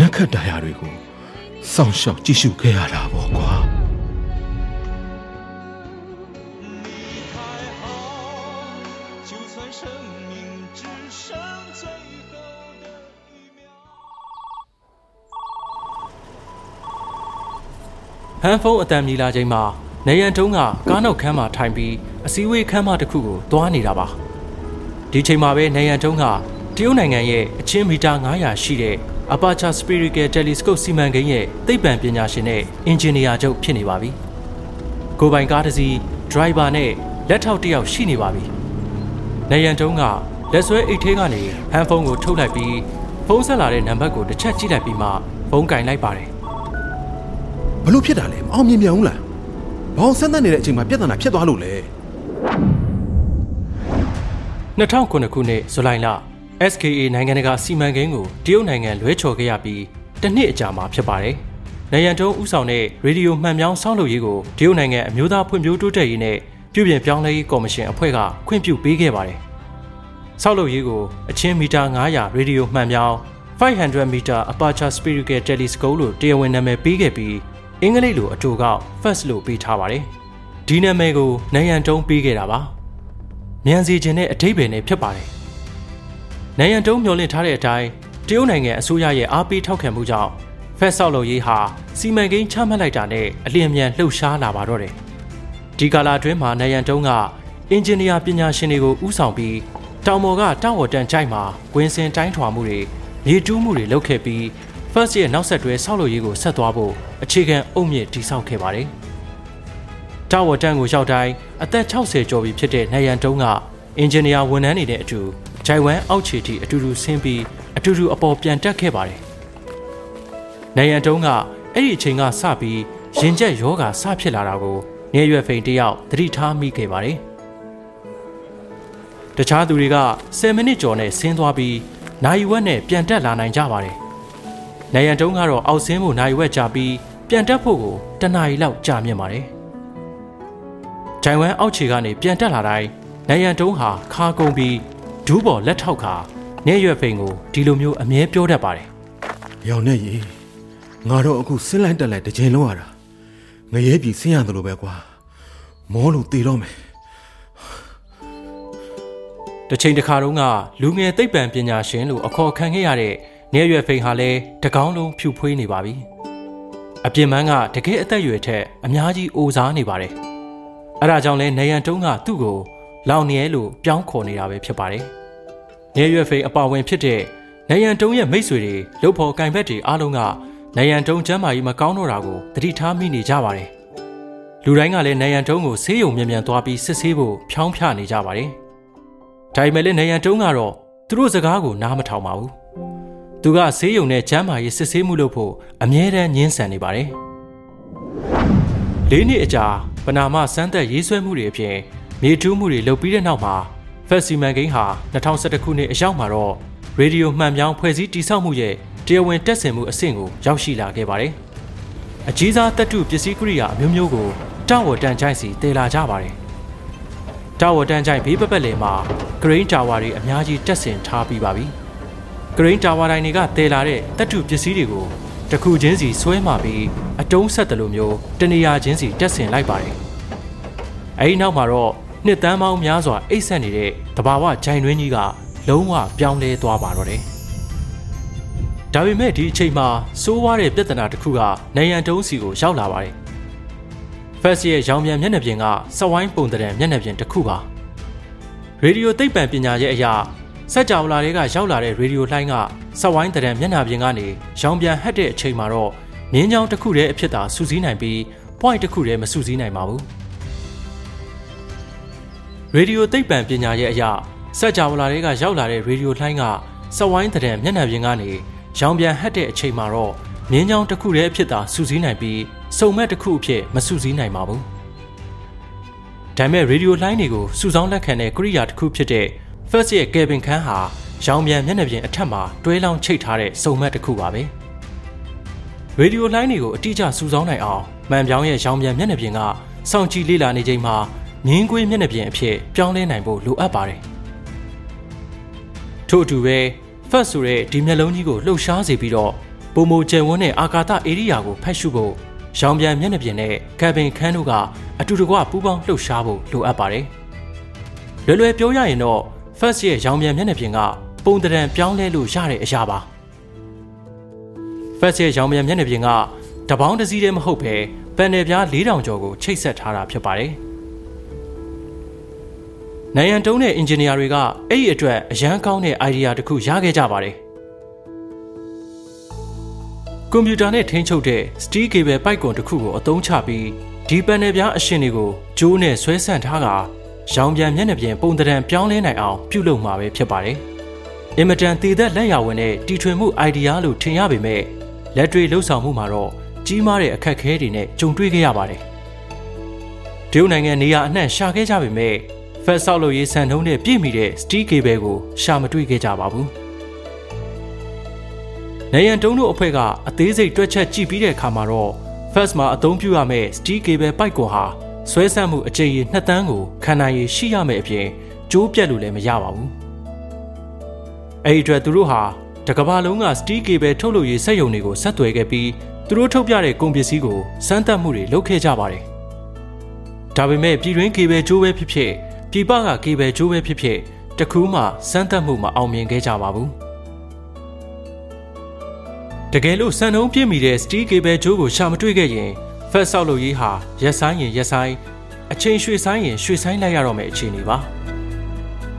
နက္ခတ္တရာတွေကိုစောင့်ရှောက်ကြည့်ရှုခဲ့ရတာပေါ့ကွာဟန်ဖုန်းအတန်မြည်လာချိန်မှာနေရန်တုံးကကားနောက်ခန်းမှာထိုင်ပြီးအစည်းအဝေးခန်းမတစ်ခုကိုသွားနေတာပါဒီချိန်မှာပဲနေရန်တုံးကတရုတ်နိုင်ငံရဲ့အချင်းမီတာ900ရှိတဲ့ Aperture Spherical Telescope စီမံကိန်းရဲ့သိပ္ပံပညာရှင်နဲ့အင်ဂျင်နီယာချုပ်ဖြစ်နေပါပြီကိုပိုင်ကားတစ်စီး driver နဲ့လက်ထောက်တစ်ယောက်ရှိနေပါပြီနေရန်တုံးကလက်ဆွဲအိတ်ထဲကနေဟန်ဖုန်းကိုထုတ်လိုက်ပြီးဖုန်းဆက်လာတဲ့နံပါတ်ကိုတစ်ချက်ကြည့်လိုက်ပြီးမှဖုန်းကင်လိုက်ပါတယ်ဘလို့ဖြစ်တာလဲမအောင်မြင်ပြန်ဘူးလားဘောင်ဆန်းသတ်နေတဲ့အချိန်မှာပြဿနာဖြစ်သွားလို့လေ2009ခုနှစ်ဇူလိုင်လ SKA နိုင်ငံတကာစီမံကိန်းကိုတရုတ်နိုင်ငံလွဲချော်ခဲ့ရပြီးတစ်နှစ်အကြာမှာဖြစ်ပါတယ်။နိုင်ရန်တုံးဥဆောင်တဲ့ရေဒီယိုမှန်ပြောင်းဆောင်းလုပ်ရေးကိုတရုတ်နိုင်ငံအမျိုးသားဖွံ့ဖြိုးတိုးတက်ရေးနဲ့ပြုပြင်ပြောင်းလဲရေးကော်မရှင်အဖွဲ့ကခွင့်ပြုပေးခဲ့ပါတယ်။ဆောက်လုပ်ရေးကိုအချင်းမီတာ900ရေဒီယိုမှန်ပြောင်း500 meter aperture spherical telescope လို့တရားဝင်နာမည်ပေးခဲ့ပြီးအင်္ဂလိပ်လိုအတူကောက် first လို့ပေးထားပါတယ်။ဒီနာမည်ကိုနိုင်ရန်တုံးပေးခဲ့တာပါ။မြန်စီခြင်းနဲ့အထိပ္ပယ်နဲ့ဖြစ်ပါတယ်။ နိုင်ရန်တုံးမျှော်လင့်ထားတဲ့အတိုင်းတရုတ်နိုင်ငံအစိုးရရဲ့အားပေးထောက်ခံမှုကြောင့်ဖက်ဆောက်လုပ်ရေးဟာစီမံကိန်းချမှတ်လိုက်တာနဲ့အလျင်အမြန်လှုပ်ရှားလာပါတော့တယ်။ဒီကာလအတွင်းမှာနိုင်ရန်တုံးကအင်ဂျင်နီယာပညာရှင်တွေကိုဦးဆောင်ပြီးတောင်ပေါ်ကတောင်ဝတန်ကြိုက်မှာကွင်းစင်တိုင်းထွာမှုတွေမြေတူးမှုတွေလုပ်ခဲ့ပြီး First ရဲ့နောက်ဆက်တွဲဆောက်လုပ်ရေးကိုဆက်သွားဖို့အခြေခံအုတ်မြစ်တည်ဆောက်ခဲ့ပါတယ်။တာဝတန်ကိုရောက်တိုင်းအသက်60ကျော်ပြီဖြစ်တဲ့နိုင်ရန်တုံးကအင်ဂျင်နီယာဝန်ထမ်းတွေနဲ့အတူ ဂျိုင်ဝမ်အောက်ခြေထိအတူတူဆင်းပြီးအတူတူအပေါ်ပြန်တက်ခဲ့ပါတယ်။နိုင်ရန်တုံးကအဲ့ဒီအချိန်ကစပြီးရင်ကျက်ယောဂါစဖြစ်လာတာကိုနေရွယ်ဖိန်တယောက်သတိထားမိခဲ့ပါတယ်။တခြားသူတွေက10မိနစ်ကျော်နဲ့ဆင်းသွားပြီးနိုင်ဝက်နဲ့ပြန်တက်လာနိုင်ကြပါတယ်။နိုင်ရန်တုံးကတော့အောက်ဆင်းဖို့နိုင်ဝက်ကြပြီးပြန်တက်ဖို့ကိုတနာရီလောက်ကြာမြင့်ပါတယ်။ဂျိုင်ဝမ်အောက်ခြေကနေပြန်တက်လာတိုင်းနိုင်ရန်တုံးဟာခါကုန်ပြီး ဒူးပေါ်လက်ထောက်ခါနေရွက်ဖိန်ကိုဒီလိုမျိုးအမြဲပြောတတ်ပါတယ်။ရောင်နဲ့ရေငါတော့အခုဆင်းလိုက်တက်လိုက်တစ်ချိန်လုံးရတာငရဲပြီဆင်းရတယ်လို့ပဲကွာမောလို့တည်တော့မယ်။တစ်ချိန်တစ်ခါတုန်းကလူငယ်သိပ္ပံပညာရှင်လို့အခေါ်ခံခဲ့ရတဲ့နေရွယ်ဖိန်ဟာလည်းတကောင်းလုံးဖြူဖွေးနေပါပြီ။အပြင်ပန်းကတကယ်အသက်အရွယ်ထက်အများကြီးအိုစားနေပါတယ်။အဲဒါကြောင့်လဲနေရန်တုံးကသူ့ကို လောင်နေရလို့ပြောင်းခေါ်နေတာပဲဖြစ်ပါတယ်။နေရွယ်ဖိန်အပါဝင်ဖြစ်တဲ့နေရန်တုံးရဲ့မိတ်ဆွေတွေလုတ်ဖော်ကင်ဘက်တွေအားလုံးကနေရန်တုံးကျမ်းမာကြီးမကောင်းတော့တာကိုသတိထားမိနေကြပါတယ်။လူတိုင်းကလည်းနေရန်တုံးကိုဆေးရုံမြန်မြန်သွားပြီးစစ်ဆေးဖို့ဖြောင်းဖြနေကြပါတယ်။ဒါပေမဲ့လည်းနေရန်တုံးကတော့သူတို့စကားကိုနားမထောင်ပါဘူး။သူကဆေးရုံနဲ့ကျမ်းမာရေးစစ်ဆေးမှုလုပ်ဖို့အမြဲတမ်းညှင်းဆန်နေပါတယ်။လေးနှစ်အကြာပနာမစမ်းသက်ရေးဆွဲမှုတွေအပြင် မြေတူးမှုတွေလုပ်ပြီးတဲ့နောက်မှာဖက်စီမန်ဂိမ်းဟာ2011ခုနှစ်အရောက်မှာတော့ရေဒီယိုမှန်ပြောင်းဖွဲ့စည်းတည်ဆောက်မှုရဲ့တရားဝင်တက်ဆင်မှုအဆင့်ကိုရောက်ရှိလာခဲ့ပါတယ်။အကြီးစားတပ်တုပစ္စည်းကိရိယာအမျိုးမျိုးကိုတာဝတန်ချိုင်းစီတည်လာကြပါတယ်။တာဝတန်ချိုင်းဘေးပပတ်လည်မှာဂရိန်းတာဝါတွေအများကြီးတက်ဆင်ထားပြီးပါပြီ။ဂရိန်းတာဝါတိုင်းတွေကတည်လာတဲ့တပ်တုပစ္စည်းတွေကိုတစ်ခုချင်းစီဆွဲမှပြီးအတုံးဆက်တယ်လို့မျိုးတနေရာချင်းစီတက်ဆင်လိုက်ပါတယ်။အဲဒီနောက်မှာတော့ နှစ်တန်းပေါင်းများစွာအိတ်ဆက်နေတဲ့တဘာဝဂျိုင်တွင်းကြီးကလုံးဝပြောင်းလဲသွားပါတော့တယ်။ဒါပေမဲ့ဒီအချိန်မှာစိုးဝါးတဲ့ပြဿနာတစ်ခုကနေရန်တုံးစီကိုရောက်လာပါတယ်ဖက်စီရဲ့ရောင်ပြန်မျက်နှာပြင်ကစဝိုင်းပုံတဲ့မျက်နှာပြင်တစ်ခုပါရေဒီယိုသိပ္ပံပညာရဲ့အရာစက်ကြောလာတွေကရောက်လာတဲ့ရေဒီယိုလှိုင်းကစဝိုင်းတဲ့မျက်နှာပြင်ကနေရောင်ပြန်ဟက်တဲ့အချိန်မှာတော့မြင်းချောင်းတစ်ခုတည်းအဖြစ်သာစူးစီးနိုင်ပြီး point တစ်ခုတည်းမစူးစီးနိုင်ပါဘူး ရေဒီယိုသိပ္ပံပညာရဲ့အရာစက်ကြောလာတွေကရောက်လာတဲ့ရေဒီယိုလှိုင်းကစဝိုင်းတဲ့မျက်နှာပြင်ကနေရောင်ပြန်ဟက်တဲ့အချိန်မှာတော့မြင်းချောင်းတစ်ခုတည်းအဖြစ်သာစူးစီးနိုင်ပြီးစုံမဲ့တစ်ခုအဖြစ်မစူးစီးနိုင်ပါဘူး။ဒါပေမဲ့ရေဒီယိုလိုင်းတွေကိုစူဆောင်းလက်ခံတဲ့ကိရိယာတစ်ခုဖြစ်တဲ့ First ရဲ့ cabin ခန်းဟာရောင်ပြန်မျက်နှာပြင်အထက်မှာတွဲလောင်းချိတ်ထားတဲ့စုံမဲ့တစ်ခုပါပဲ။ရေဒီယိုလိုင်းတွေကိုအတိအကျစူဆောင်းနိုင်အောင်မှန်ပြောင်းရဲ့ရောင်ပြန်မျက်နှာပြင်ကစောင့်ကြည့်လေ့လာနေချိန်မှာ မြင်းကွေးမျက်နှာပြင်အဖြစ်ပြောင်းလဲနိုင်ဖို့လိုအပ်ပါတယ်။ထို့အတူပဲ First ဆိုတဲ့ဒီမျက်လုံးကြီးကိုလှုပ်ရှားစေပြီးတော့ပုံမကျယ်ဝန်းတဲ့အာကာသဧရိယာကိုဖတ်ရှုဖို့ရောင်ပြန်မျက်နှာပြင်နဲ့ကက်ဘင်ခန်းတို့ကအတူတကွပူးပေါင်းလှုပ်ရှားဖို့လိုအပ်ပါတယ်။လွယ်လွယ်ပြောရရင်တော့ First ရဲ့ရောင်ပြန်မျက်နှာပြင်ကပုံတံပြောင်းလဲလို့ရတဲ့အရာပါ။ First ရဲ့ရောင်ပြန်မျက်နှာပြင်ကတပေါင်းတစ်စီးတည်းမဟုတ်ပဲပန်နယ်ပြား4000ကျော်ကိုချိတ်ဆက်ထားတာဖြစ်ပါတယ်။ နိုင်ရန်တုံးတဲ့အင်ဂျင်နီယာတွေကအဲ့ဒီအတွက်အရန်ကောင်းတဲ့ idea တစ်ခုရခဲ့ကြပါတယ်။ကွန်ပျူတာနဲ့ထိန်းချုပ်တဲ့ steel cable ပိုက်ကွန်တစ်ခုကိုအသုံးချပြီးဒီပန်နယ်ပြားအရှင်တွေကိုကြိုးနဲ့ဆွဲဆန့်ထားကရောင်ပြန်မျက်နှာပြင်ပုံတံပြောင်းလဲနိုင်အောင်ပြုလုပ်မှာပဲဖြစ်ပါတယ်။အင်မတန်တည်သက်လက်ရဝင်တဲ့တီထွင်မှု idea လို့ထင်ရပေမဲ့လက်တွေ့လှုပ်ဆောင်မှုမှာတော့ကြီးမားတဲ့အခက်အခဲတွေနဲ့ကြုံတွေ့ခဲ့ရပါတယ်။တရုတ်နိုင်ငံနေရာအနှံ့ရှာခဲ့ကြပေမဲ့ ဖက်ဆောက်လို့ရေးဆန်ထုံးနဲ့ပြည့်မီတဲ့ steel cable ကိုရှာမတွေ့ခဲ့ကြပါဘူး။နေရန်တုံးတို့အဖွဲ့ကအသေးစိတ်တွက်ချက်ကြည့်ပြီးတဲ့အခါမှာတော့ first မှာအသုံးပြုရမယ့် steel cable ပိုက်ကွန်ဟာဆွဲဆန့်မှုအကြိမ်ရေ2တန်းကိုခံနိုင်ရရှိရမယ့်အပြင်ကျိုးပြတ်လို့လည်းမရပါဘူး။အဲဒီအတွက်သူတို့ဟာတကဘာလုံးက steel cable ထုတ်လုပ်ရေးစက်ရုံတွေကိုဆက်သွယ်ခဲ့ပြီးသူတို့ထုတ်ပြတဲ့ကုန်ပစ္စည်းကိုစမ်းသပ်မှုတွေလုပ်ခဲ့ကြပါတယ်။ဒါပေမဲ့ပြည်တွင်း cable ကျိုးပဲဖြစ်ဖြစ် ပြည်ပက cable ကျိုးပဲဖြစ်ဖြစ်တခုမှစမ်းသပ်မှုမအောင်မြင်ခဲ့ကြပါဘူး။တကယ်လို့စံနှုံးပြည့်မီတဲ့ steel cable ကြိုးကိုရှာမတွေ့ခဲ့ရင်ဖက်ဆောက်လို့ရေးဟာရက်ဆိုင်ရင်ရက်ဆိုင်အချိန်ရွှေဆိုင်ရင်ရွှေဆိုင်လိုက်ရတော့မယ့်အခြေအနေပါ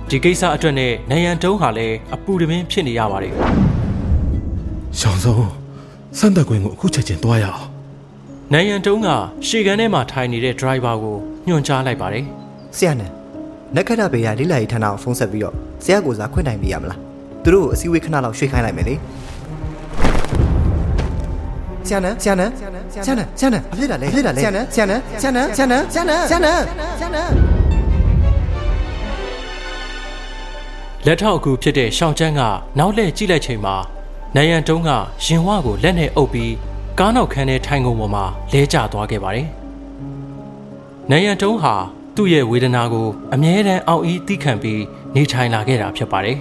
ဒီကိစ္စအတွက်နဲ့နိုင်ရန်တုံးဟာလည်းအပူတပင်းဖြစ်နေရပါတယ်ရှောင်းစုံစမ်းသက်ကွင်းကိုအခုချက်ချင်းသွားရအောင်နိုင်ရန်တုံးကရှေကန်ထဲမှာထိုင်နေတဲ့ driver ကိုညွှန်ကြားလိုက်ပါတယ်ဆရာန န်နက်ခတ်တာဘေးကလိလာရီဌာနကိုဖုန်းဆက်ပြီးတော့ဆရာကိုစားခွင့်နိုင်ပေးရမလားသူတို့ကိုအစည်းအဝေးခဏလောက်ရွှေ့ခိုင်းလိုက်မယ်လေဆရာနန်ဆရာနန်ဆရာနန်ဆရာနန်ဆရာနန်ဘာဖြစ်တာလဲဘာဖြစ်တာလဲဆရာနန်ဆရာနန်ဆရာနန်ဆရာနန်ဆရာနန်ဆရာနန်ဆရာနန်လက်ထောက်အကူဖြစ်တဲ့ရှောင်းချန်းကနောက်လှည့်ကြည့်လိုက်ချိန်မှာနိုင်ရန်တုံးကရင်ဝကိုလက်နဲ့အုပ်ပြီးကားနောက်ခန်းထဲထိုင်ကုန်ပေါ်မှာလဲကျသွားခဲ့ပါတယ်နိုင်ရန်တုံးဟာ သူ့ရဲ့ဝေဒနာကိုအမြဲတမ်းအောက်အီးသိခံပြီးနေထိုင်လာခဲ့တာဖြစ်ပါတယ်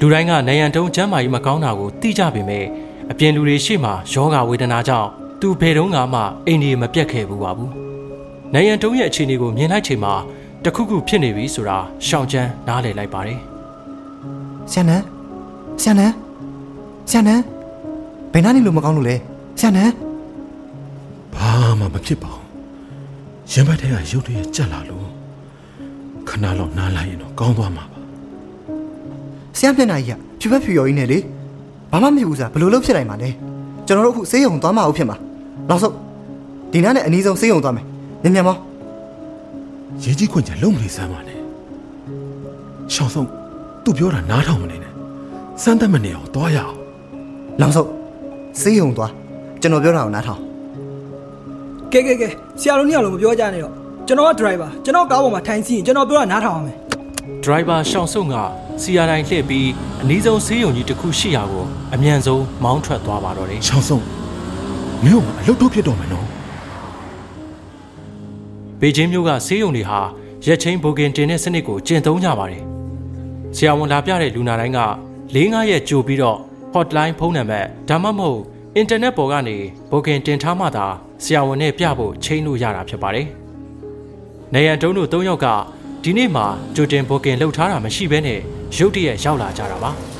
လူတိုင်းကနိုင်ရန်တုံးကျမ်းမာရေးမကောင်းတာကိုသိကြပေမဲ့အပြင်လူတွေရှေ့မှာယောဂဝေဒနာကြောင့်သူဘယ်တော့မှအိမ်ကြီးမပြတ်ခဲ့ဘူးပါဘူးနိုင်ရန်တုံးရဲ့အခြေအနေကိုမြင်လိုက်ချိန်မှာတခုခုဖြစ်နေပြီဆိုတာရှောင်းချမ်းနားလည်လိုက်ပါတယ်ဆရာနန်ဆရာနန်ဆရာနန်ဘယ်နာနေလို့မကောင်းလို့လဲဆရာနန်ဘာမှမဖြစ်ပါဘူး ရင်ဘတ်ထဲကရုပ်တရက်ကြက်လာလို့ခဏလောက်နားလိုက်ရင်တော့ကောင်းသွားမှာပါဆရာမျက်နှာကြီးကဖြူဖက်ဖြူရော်ကြီးနဲ့လေဘာမှမဖြစ်ဘူးစားဘယ်လိုလုပ်ဖြစ်နိုင်မှာလဲကျွန်တော်တို့အခုဆေးရုံသွားမအောင်ဖြစ်မှာနောက်ဆုံးဒီနားနဲ့အနည်းဆုံးဆေးရုံသွားမယ်မြန်မြန်မောင်းရေးကြီးခွင့်ကြလုံးမလေးစမ်းပါနဲ့ရှောင်းဆုံးသူပြောတာနားထောင်မနေနဲ့စမ်းသပ်မနေအောင်သွားရအောင်နောက်ဆုံးဆေးရုံသွားကျွန်တော်ပြောတာကိုနားထောင် ကဲကဲကဲဆရာတို့နှစ်ယောက်လုံးမပြောကြနဲ့တော့ကျွန်တော်က driver ကျွန်တော်ကားပေါ်မှာထိုင်စီရင်ကျွန်တော်ပြောတာနားထောင်အောင်မယ်ဒရိုင်ဘာရှောင်းဆုံးကစီယာတိုင်းလှည့်ပြီးအနီးဆုံးဆေးရုံကြီးတစ်ခုရှိရာကိုအမြန်ဆုံးမောင်းထွက်သွားပါတော့တယ်ရှောင်းဆုံးမြို့မှာအလုတ်ထုတ်ဖြစ်တော့မယ်နော်။ဘေကျင်းမြို့ကဆေးရုံတွေဟာရက်ချင်းဘိုကင်တင်တဲ့စနစ်ကိုကျင့်သုံးကြပါတယ်။ဆရာဝန်လာပြတဲ့လူနာတိုင်းက၄၅ရက်ကြိုပြီးတော့ hotline ဖုန်းနံပါတ်ဒါမှမဟုတ် အင်တာနက်ပေါ်ကနေဘိုကင်တင်ထားမှသာဆရာဝန်နဲ့ပြဖို့ချိန်လို့ရတာဖြစ်ပါတယ်။နေရန်တုံးတို့၃ယောက်ကဒီနေ့မှကြိုတင်ဘိုကင်လုပ်ထားတာမရှိဘဲနဲ့ရုတ်တရက်ရောက်လာကြတာပါ။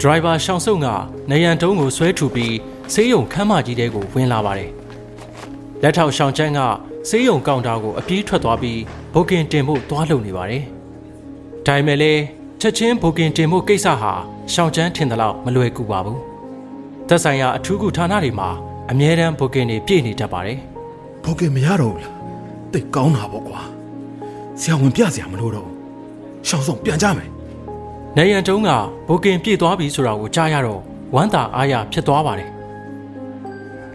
ဒရိုင်ဘာရှောင်းစုံကနေရန်တုံးကိုဆွဲထူပြီးဆေးရုံခန်းမကြီးတဲကိုဝင်လာပါတယ်လက်ထောက်ရှောင်းချန်းကဆေးရုံကောင်တာကိုအပြေးထွက်သွားပြီးဘုတ်ကင်တင်ဖို့သွားလုံနေပါတယ်ဒါပေမဲ့လည်းချက်ချင်းဘုတ်ကင်တင်ဖို့ကိစ္စဟာရှောင်းချန်းထင်သလောက်မလွယ်ကူပါဘူး သက်ဆိုင်ရာအထူးကုဌာနတွေမှာအမြဲတမ်းဘုတ်ကင်တွေပြည့်နေတတ်ပါတယ်ဘုတ်ကင်မရတော့ဘူးလားတိတ်ကောင်းတာပေါ့ကွာဆရာဝန်ပြစရာမလိုတော့ဘူးရှောင်းဆောင်ပြန်ကြမယ်နေရန်တုံးကဘုတ်ကင်ပြည့်သွားပြီဆိုတာကိုကြားရတော့ဝမ်းသာအားရဖြစ်သွားပါတယ်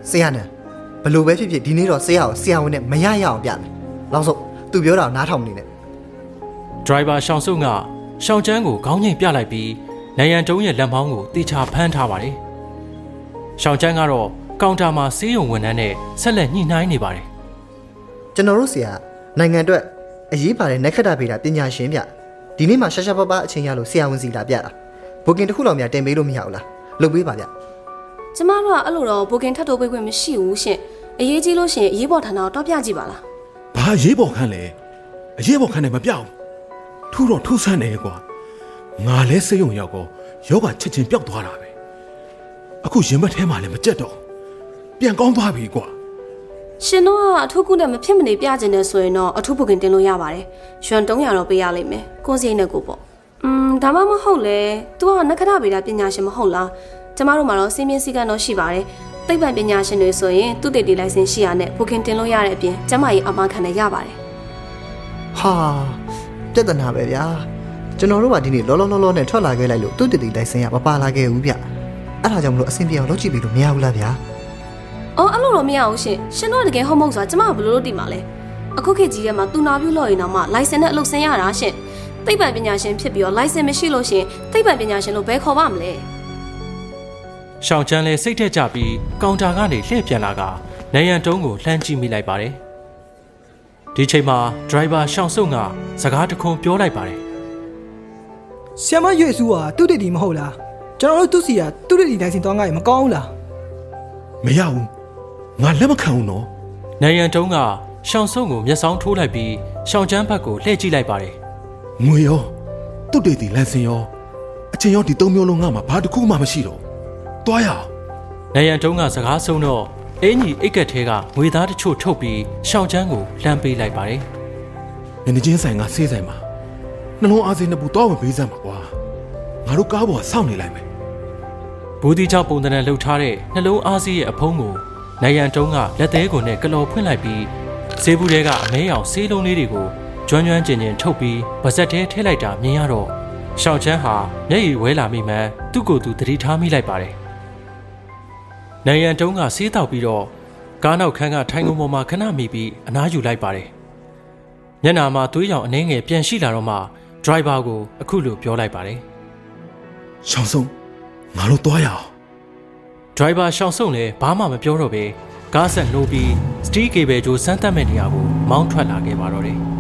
ဆရာနံဘလို့ပဲဖြစ်ဖြစ်ဒီနေ့တော့ဆရာကိုဆရာဝန်နဲ့မရရအောင်ပြမယ်နောက်ဆုံးသူပြောတာကိုနားထောင်နေနဲ့ဒရိုင်ဘာရှောင်းစုံကရှောင်းချန်းကိုခေါင်းငိတ်ပြလိုက်ပြီးနေရန်တုံးရဲ့လက်မောင်းကိုတေချာဖမ်းထားပါတယ် ရှောင်းချန်းကတော့ကောင်တာမှာဆေးရုံဝန်ထမ်းနဲ့ဆက်လက်ညှိနှိုင်းနေပါတယ်ကျွန်တော်တို့ဆရာနိုင်ငံအတွက်အရေးပါတဲ့နက္ခတ္တဗေဒပညာရှင်ဗျဒီနေ့မှရှာရှာပပအချိန်ရလို့ဆရာဝန်စီလာပြတာဘိုကင်တစ်ခုလောက်များတင်ပေးလို့မရဘူးလားလုပ်ပေးပါဗျကျမတို့ကအဲ့လိုတော့ဘိုကင်ထပ်တိုးပေးခွင့်မရှိဘူးရှင်အရေးကြီးလို့ရှင်အရေးပေါ်ဌာနကိုတော့ပြကြည့်ပါလားဘာရေးပေါ်ခန်းလဲအရေးပေါ်ခန်းနဲ့မပြောက်ထူတော့ထူဆန်းနေကွာငါလဲစိတ်ယုံရောက်ကောယောဂချက်ချင်းပျောက်သွားတာပဲ အခုရင်ဘတ်ထဲမှာလည်းမကြက်တော့ပြန်ကောင်းသွားပြီကွာ ရှင်တို့ကအထူးကုနဲ့မဖြစ်မနေပြကျင်နေဆိုရင်တော့အထူးဘိုကင်တင်လို့ရပါတယ်ရွှန်300တော့ပေးရလိမ့်မယ်ကိုယ်စိတ်နဲ့ကိုပေါ့อืมဒါမှမဟုတ်လေ तू ကနက္ခတဗေဒပညာရှင်မဟုတ်လားကျမတို့မှာတော့စီးမြင့်စည်းကမ်းတော့ရှိပါတယ်သိပ္ပံပညာရှင်တွေဆိုရင်သူတေတီလိုင်စင်ရှိရနဲ့ဘိုကင်တင်လို့ရတဲ့အပြင်ကျမကြီးအမခံနဲ့ရပါတယ် ဟာပြဿနာပဲဗျာကျွန်တော်တို့ကဒီနေ့လောလောလောလောနဲ့ထွက်လာခဲ့လိုက်လို့သူ့တည်တည်လိုက်စင်ရမပါလာခဲ့ဘူးဗျ အဲ့ဒါကြောင့်မလို့အဆင်ပြေအောင်လုပ်ကြည့်ပြီးလို့မရဘူးလားဗျာအော်အဲ့လိုတော့မရဘူးရှင်ရှင်တို့ကတကယ်ဟုတ်မဟုတ်ဆိုတာကျမကဘယ်လိုလုပ်သိမှာလဲအခုခေတ်ကြီးထဲမှာသူနာပြုလို့ရင်တော့မှလိုင်စင်နဲ့အလုပ်ဆင်းရတာရှင်သိပ္ပံပညာရှင်ဖြစ်ပြီးတော့လိုင်စင်မရှိလို့ရှင်သိပ္ပံပညာရှင်လို့ဘယ်ခေါ်ပါမလဲရှောင်းချန်းလည်းစိတ်ထက်ကြပြီးကောင်တာကနေလှည့်ပြန်လာကနေရန်တုံးကိုလှမ်းကြည့်မိလိုက်ပါတယ်ဒီချိန်မှာဒရိုင်ဘာရှောင်းစုံကစကားတခွန်းပြောလိုက်ပါတယ်ဆီယမရွေစုကသူ့တည်တည်မဟုတ်လား ကျွန်တော်တို့သူ့စီကသူ့တည်တည်တိုင်းစင်သွားငါ့ရင်မကောင်းဘူးလားမရဘူးငါလက်မခံဘူးနော်နေရန်တုံးကရှောင်းစုံကိုမျက်စောင်းထိုးလိုက်ပြီးရှောင်းချန်းဘက်ကိုလှည့်ကြည့်လိုက်ပါတယ်ငွေရောတုတ်တေတီလန်စင်ရောအချင်းရောဒီသုံးမျိုးလုံးငါမှာဘာတစ်ခုမှမရှိတော့တွားရအောင်နေရန်တုံးကစကားဆုံးတော့အင်းကြီးအိတ်ကက်ထဲကငွေသားတချို့ထုတ်ပြီးရှောင်းချန်းကိုလှမ်းပေးလိုက်ပါတယ်။နေချင်းဆိုင်ကဆေးဆိုင်မှာနှလုံးအားစိနှစ်ပူတော့ဝင်ပေးစမ်းပါကွာ။ငါတို့ကားပေါ်စောင့်နေလိုက်မယ် ဘူးတီချောက်ပုံသဏ္ဍာန်လှုပ်ထားတဲ့နှလုံးအားစီးရဲ့အဖုံးကိုနိုင်ရန်တုံးကလက်သေးကိုနဲ့ကလော်ဖွင့်လိုက်ပြီးဆေးဘူးထဲကအမဲရောင်ဆေးလုံးလေးတွေကိုကျွမ်းကျွမ်းကျင်ကျင်ထုတ်ပြီးဗစက်ထဲထည့်လိုက်တာမြင်ရတော့ရှောင်းချမ်းဟာမျက်ရည်ဝဲလာမိမှန်းသူ့ကိုယ်သူသတိထားမိလိုက်ပါတယ်။နိုင်ရန်တုံးကဆေးတောက်ပြီးတော့ကားနောက်ခန်းကထိုင်ကုန်ပေါ်မှာခဏမိပြီးအနားယူလိုက်ပါတယ်။ညနာမှာသွေးရောင်အနှင်းငယ်ပြန်ရှိလာတော့မှဒရိုင်ဘာကိုအခုလိုပြောလိုက်ပါတယ်။ရှောင်းဆုံး ငါတို့တွားရအောင်ဒရိုင်ဘာရှောင်းဆုံလည်းဘာမှမပြောတော့ပဲကားဆက်နှိုးပြီးစတီးကေဘယ်ဂျိုစမ်းသပ်မဲ့နေရာကိုမောင်းထွက်လာခဲ့ပါတော့တယ်